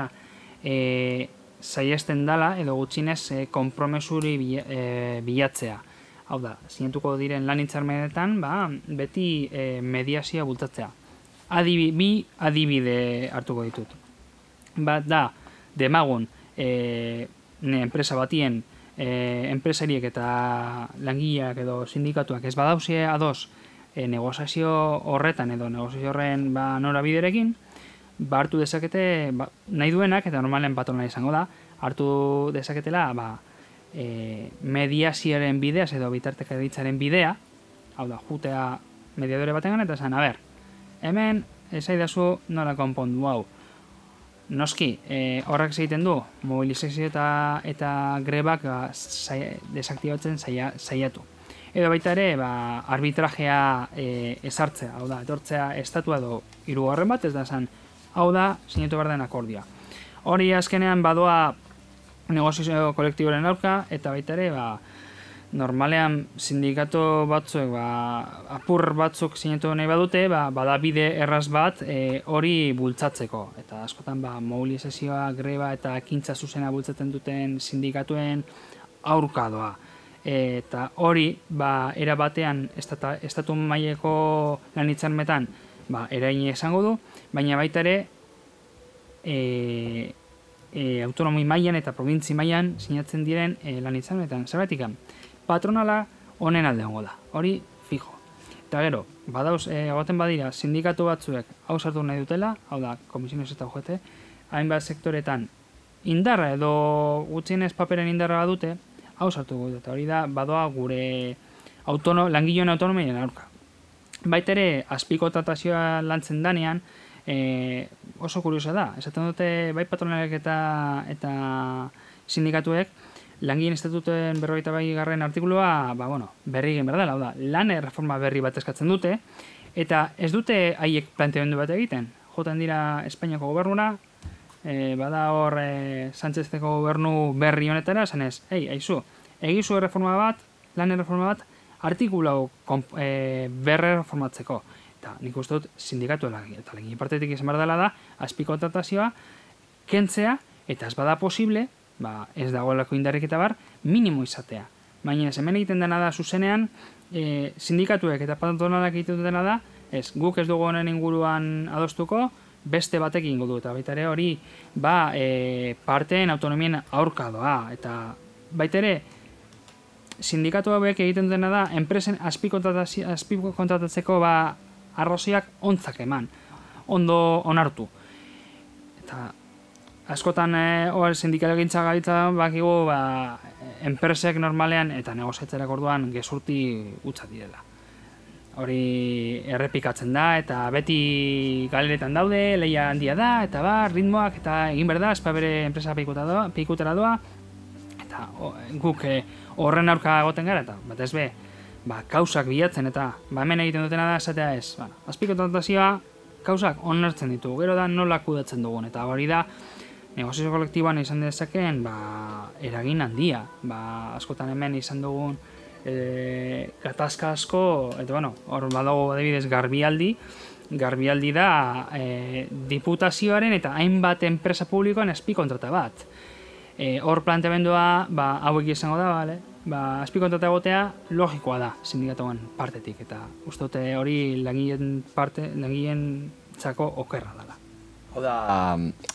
e, saiesten dala edo gutxinez e, konpromesuri bila- e, bilatzea. Hau da, sinatuko diren lan hitzarmenetan, ba, beti e, mediazioa bultatzea. Adibi, bi adibide hartuko ditut. Bat da, demagun, e, ne, enpresa batien, e, enpresariek eta langileak edo sindikatuak ez badauzie ados e, negoziazio horretan edo negoziazio horren ba, norabiderekin, ba, hartu dezakete ba, nahi duenak, eta normalen patronala izango da, hartu dezaketela ba, e, mediazioaren bideaz edo bitartekaritzaren bidea, hau da, jutea mediadore batengan eta esan, a ber, hemen esaidazu nola konpondu hau. Noski, e, horrek egiten du, mobilizazio eta, eta grebak ba, sai, desaktibatzen saia, saiatu. Edo baita ere, ba, arbitrajea e, ezartzea, hau da, etortzea estatua edo hirugarren bat, ez da esan, hau da, sinatu behar den akordioa. Hori azkenean badoa negozio kolektiboren aurka, eta baita ere, ba, normalean sindikato batzuek ba, apur batzuk sinatu nahi badute, ba, bada bide erraz bat e, hori bultzatzeko. Eta askotan ba, mobilizazioa, greba eta ekintza zuzena bultzatzen duten sindikatuen aurka doa. Eta hori, ba, era batean, estata, estatu maileko lan hitzarmetan, ba, erain esango du, baina baita ere, e, e, autonomi mailan eta provintzi mailan sinatzen diren e, lan hitzarmetan. Patronala honen alde egongo da. Hori fijo. Eta gero, badauz, e, badira, sindikatu batzuek hau sartu nahi dutela, hau da, komisiones eta UGT, hainbat sektoretan indarra edo gutxienez paperen indarra badute, hau sartu dute. Eta hori da, badoa gure autono, langileon autonomien aurka. Baita ere, azpikotratazioa lantzen danean, e, oso kuriosa da. Esaten dute, bai patronalek eta, eta sindikatuek, langileen estatuten berrogeita bai garren artikulua, ba, bueno, berri egin behar dela, da, lan reforma berri bat eskatzen dute, eta ez dute haiek planteamendu bat egiten. Joten dira Espainiako gobernura, e, bada hor e, Sánchezteko gobernu berri honetara, esan ez, ei, aizu, egizu erreforma bat, lan erreforma bat, artikulau e, berre reformatzeko. Eta nik uste dut sindikatu eta legin partetik izan behar dela da, azpikontratazioa, kentzea, eta ez bada posible, ba, ez dagoelako indarrik eta bar, minimo izatea. Baina ez hemen egiten dena da zuzenean, e, sindikatuek eta patronalak egiten dena da, ez guk ez dugu honen inguruan adostuko, beste batek ingo eta baita ere hori ba, e, parteen autonomien aurka doa, eta baita ere, sindikatu hauek egiten dena da, enpresen azpikontratatzeko ba, arroziak ontzak eman, ondo onartu. Eta askotan e, hor sindikalogintza gaitza bakigu ba, enpresek normalean eta negoziatzerak orduan gezurti utza direla. Hori errepikatzen da eta beti galeretan daude, leia handia da, eta ba, ritmoak eta egin behar da, espa bere enpresa peikuta doa, eta o, guk eh, horren aurka egoten gara, eta bat be, ba, kausak bilatzen eta ba, hemen egiten dutena da esatea ez. Ba, azpikontratazioa kausak onartzen ditu, gero da nola kudatzen dugun, eta hori da negozio kolektiboan izan dezakeen ba, eragin handia. Ba, askotan hemen izan dugun e, gatazka asko, eta bueno, hor badago adibidez garbialdi, garbialdi da e, diputazioaren eta hainbat enpresa publikoan azpikontrata bat. E, hor planteamendua, ba, hauek izango da, bale? ba, azpikontrata egotea logikoa da sindikatuan partetik, eta uste hori langileen parte, langileen txako okerra dela. Hau da,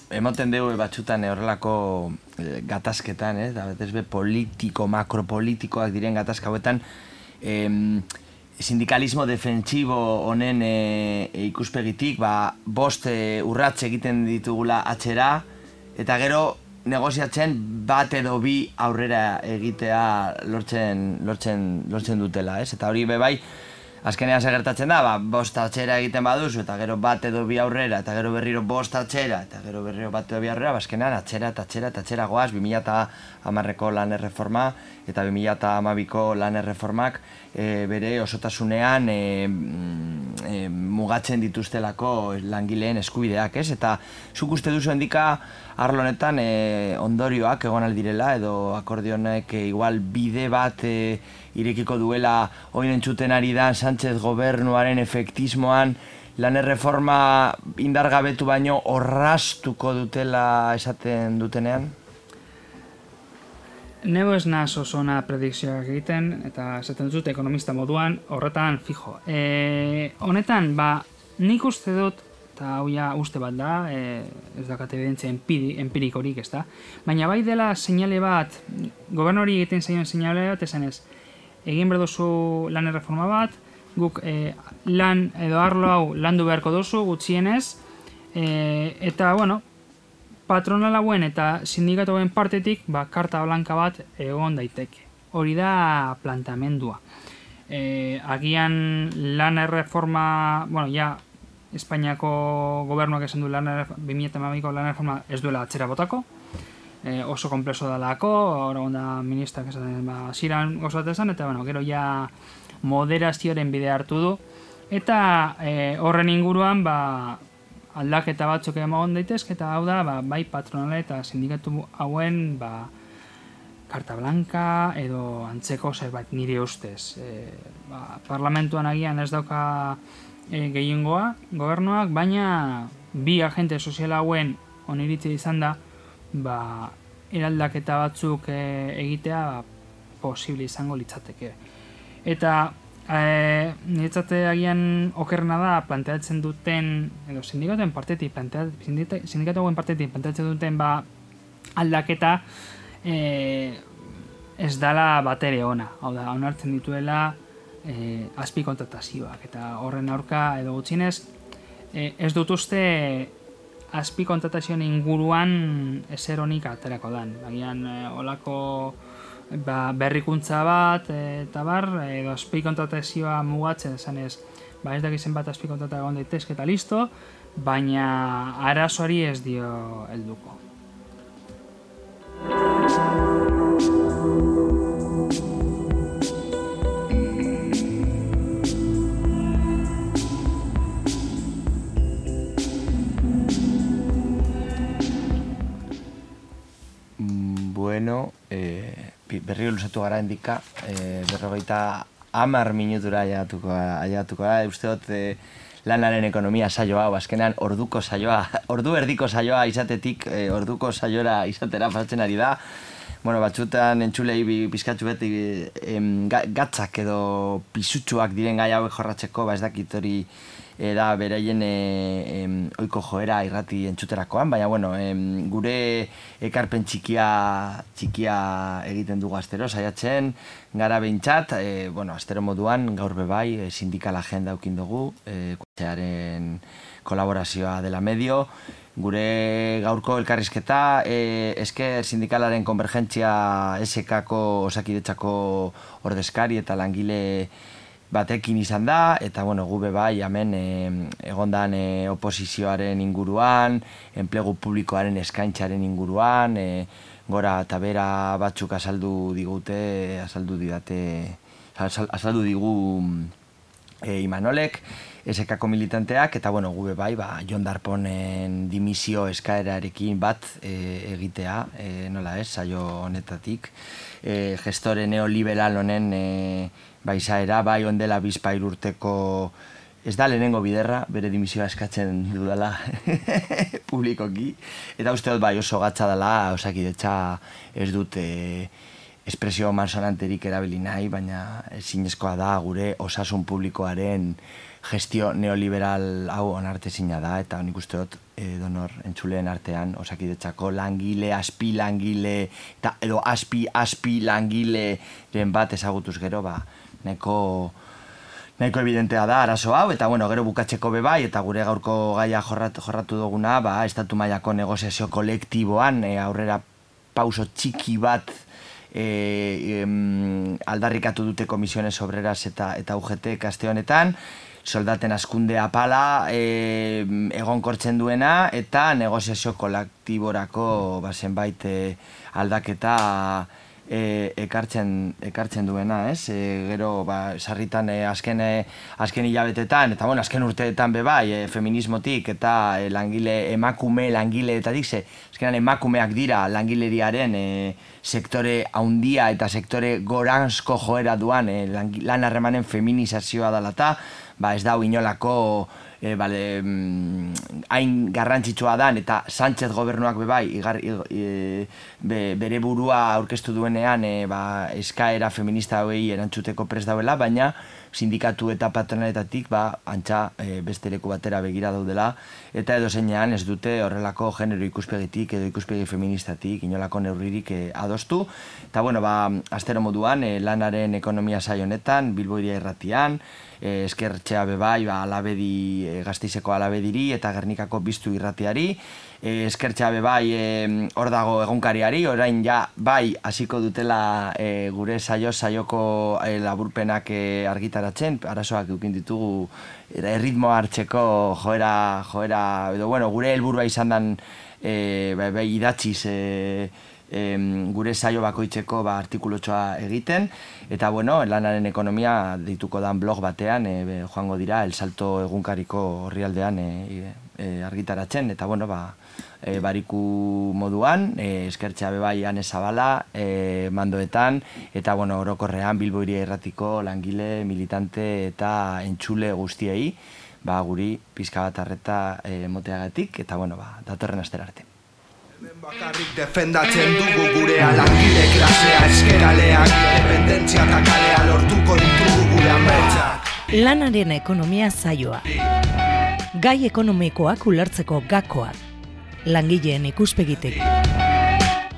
emoten dugu batxutan eh, horrelako eh, gatazketan, eh? da betez be politiko, makropolitikoak diren gatazka hauetan, em, sindikalismo defentsibo honen e, ikuspegitik, ba, bost e, urratxe egiten ditugula atxera, eta gero negoziatzen bat edo bi aurrera egitea lortzen, lortzen, lortzen dutela, ez? Eta hori be bai, azkenean zer gertatzen da, ba, bost atxera egiten baduzu, eta gero bat edo bi aurrera, eta gero berriro bost atxera, eta gero berriro bat edo bi aurrera, ba, azkenean atxera eta atxera eta atxera goaz, 2008ko lan erreforma, eta 2008ko lan erreformak e, bere osotasunean e, mm, e, mugatzen dituztelako langileen eskubideak, ez? Eta zuk uste duzu endika arlo honetan e, ondorioak egon aldirela edo akordionek e, igual bide bat e, irekiko duela oin entzuten ari da Sánchez gobernuaren efektismoan lan erreforma indargabetu baino orrastuko dutela esaten dutenean? Neu ez naz oso ona predikzioak egiten, eta esaten dut ekonomista moduan, horretan fijo. E, honetan, ba, nik uste dut, eta hau ja uste bat da, e, ez dakate evidentzia empiri, empirikorik, ez da, baina bai dela seinale bat, gobernori egiten zaion seinale bat, esan ez, egin behar duzu lan erreforma bat, guk e, lan edo arlo hau landu beharko duzu gutxienez, e, eta, bueno, patronal hauen eta sindikatuen partetik ba, karta blanka bat egon daiteke. Hori da plantamendua. E, agian lan erreforma, bueno, ja, Espainiako gobernuak esan du lan erreforma, 2008ko lan erreforma ez duela atzera botako, e, oso komplezo dalako, hor da ministrak esaten, ba, ziran gozat esan, eta bueno, gero ja moderazioaren bide hartu du, eta e, horren inguruan, ba, aldaketa batzuk egon daitezke eta hau da ba, bai patronale eta sindikatu hauen ba, karta blanca edo antzeko zerbait nire ustez. E, ba, parlamentuan agian ez dauka e, gehiengoa gobernuak, baina bi agente sozial hauen oniritzi izan da ba, eraldaketa batzuk e, egitea ba, posible izango litzateke. Eta Eh, niretzate agian okerna da planteatzen duten edo sindikatuen partetik sindikatuen partetik planteatzen duten ba aldaketa eh, ez dala batere ona. Hau da, onartzen dituela eh, azpi kontratazioak eta horren aurka edo gutxinez eh, ez dut uste azpi kontratazioen inguruan ezer honik aterako dan. Agian eh, olako ba, berrikuntza bat eta bar, edo azpi kontratazioa mugatzen esanez, ba ez dakizen bat azpi kontrata egon daitezke eta listo, baina arazoari ez dio helduko. Mm, Bueno, eh, berriro luzatu gara endika, eh, berrogeita amar minutura aiatuko, aiatuko gara, uste dut eh, lanaren ekonomia saioa, hau azkenean orduko saioa, ordu erdiko saioa izatetik, eh, orduko saiora izatera pasatzen ari da, bueno, batzutan entzulei pizkatxu beti em, ga- gatzak edo pisutsuak diren gai hauek jorratzeko, ba ez dakit hori eh, da beraien e, em, oiko joera irrati entzuterakoan, baina bueno, em, gure ekarpen txikia txikia egiten dugu astero, saiatzen, gara behintzat, e, bueno, astero moduan, gaur bebai, e, sindikal agenda eukin dugu, e, kolaborazioa dela medio, gure gaurko elkarrizketa, e, esker sindikalaren konvergentzia SK-ko osakidetzako ordezkari eta langile batekin izan da, eta bueno, gube bai, hemen e, egondan e, oposizioaren inguruan, enplegu publikoaren eskaintzaren inguruan, e, gora eta bera batzuk azaldu digute, azaldu didate, azal- azaldu digu e, Imanolek, SKako militanteak, eta bueno, gube bai, ba, Jon Darponen dimisio eskaerarekin bat e, egitea, e, nola ez, saio honetatik, e, gestore neoliberal honen e, baizaera, bai ondela bizpair urteko ez da lehenengo biderra, bere dimisioa eskatzen dudala publikoki, eta uste dut bai oso gatza dela, osakidetza ez dut e, espresio mansonanterik erabili nahi, baina ezinezkoa da gure osasun publikoaren gestio neoliberal hau onartezina da, eta nik uste dut e, donor entzuleen artean osakidetzako langile, aspi langile, eta edo aspi, aspi langileren bat ezagutuz gero, ba, neko nahiko evidentea da arazo hau, eta bueno, gero bukatzeko be bai, eta gure gaurko gaia jorratu, jorratu duguna, ba, estatu mailako negoziazio kolektiboan e, aurrera pauso txiki bat e, em, aldarrikatu dute komisiones obreras eta eta UGT kaste honetan, soldaten askunde apala e, egonkortzen duena eta negoziazio kolektiborako ba, zenbait e, aldaketa e, ekartzen, ekartzen duena, ez? E, gero, ba, sarritan e, azken, e, azken hilabetetan, eta bueno, azken urteetan be bai, e, feminismotik eta e, langile, emakume langileetatik, ze, azkenan emakumeak dira langileriaren e, sektore haundia eta sektore goranzko joera duan e, lan harremanen feminizazioa dela eta, ba, ez dau inolako e, bale, mm, hain garrantzitsua dan eta Sánchez gobernuak be bai igar, e, be, bere burua aurkeztu duenean e, ba, eskaera feminista hauei erantzuteko prest dauela, baina sindikatu eta patronaletatik ba, antxa e, beste leku batera begira daudela eta edo zeinean ez dute horrelako genero ikuspegitik edo ikuspegi feministatik inolako neurririk e, adostu. Eta bueno, ba, astero moduan e, lanaren ekonomia saio honetan, Bilboiria irratian, e, eskertxea bebai, ba, alabedi, e, gazteizeko alabediri eta gernikako biztu irratiari, e, eskertxea bebai e, hor dago egunkariari, orain ja bai hasiko dutela e, gure saio saioko e, laburpenak e, argitaratzen, arazoak eukin ditugu e, erritmoa hartzeko joera, joera, edo bueno, gure helburua izan dan e, bai, bai, idatziz e, em, gure saio bakoitzeko ba, artikulotxoa egiten, eta bueno, lanaren ekonomia dituko dan blog batean, e, be, joango dira, El Salto egunkariko horrialdean e, e, argitaratzen, eta bueno, ba, e, bariku moduan, e, eskertxea bebai ane zabala, e, mandoetan, eta bueno, orokorrean Bilboiria erratiko langile, militante eta entxule guztiei, ba, guri pizka bat arreta e, moteagatik, eta bueno, ba, datorren astera arte. Hemen bakarrik defendatzen dugu gurea langile klasea eskeraleak Independentzia eta kalea lortuko ditugu gure ametsak Lanaren ekonomia zaioa. Gai ekonomikoak ulertzeko gakoak. Langileen ikuspegitik.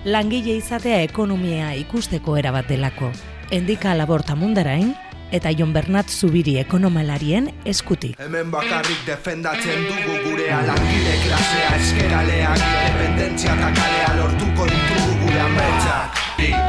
Langile izatea ekonomia ikusteko erabat delako. Endika laborta mundarain eta Jon Bernat Zubiri ekonomalarien eskutik. Hemen bakarrik defendatzen dugu gurea langile klasea eskeraleak Independentzia eta kalea lortuko ditugu gure ametsak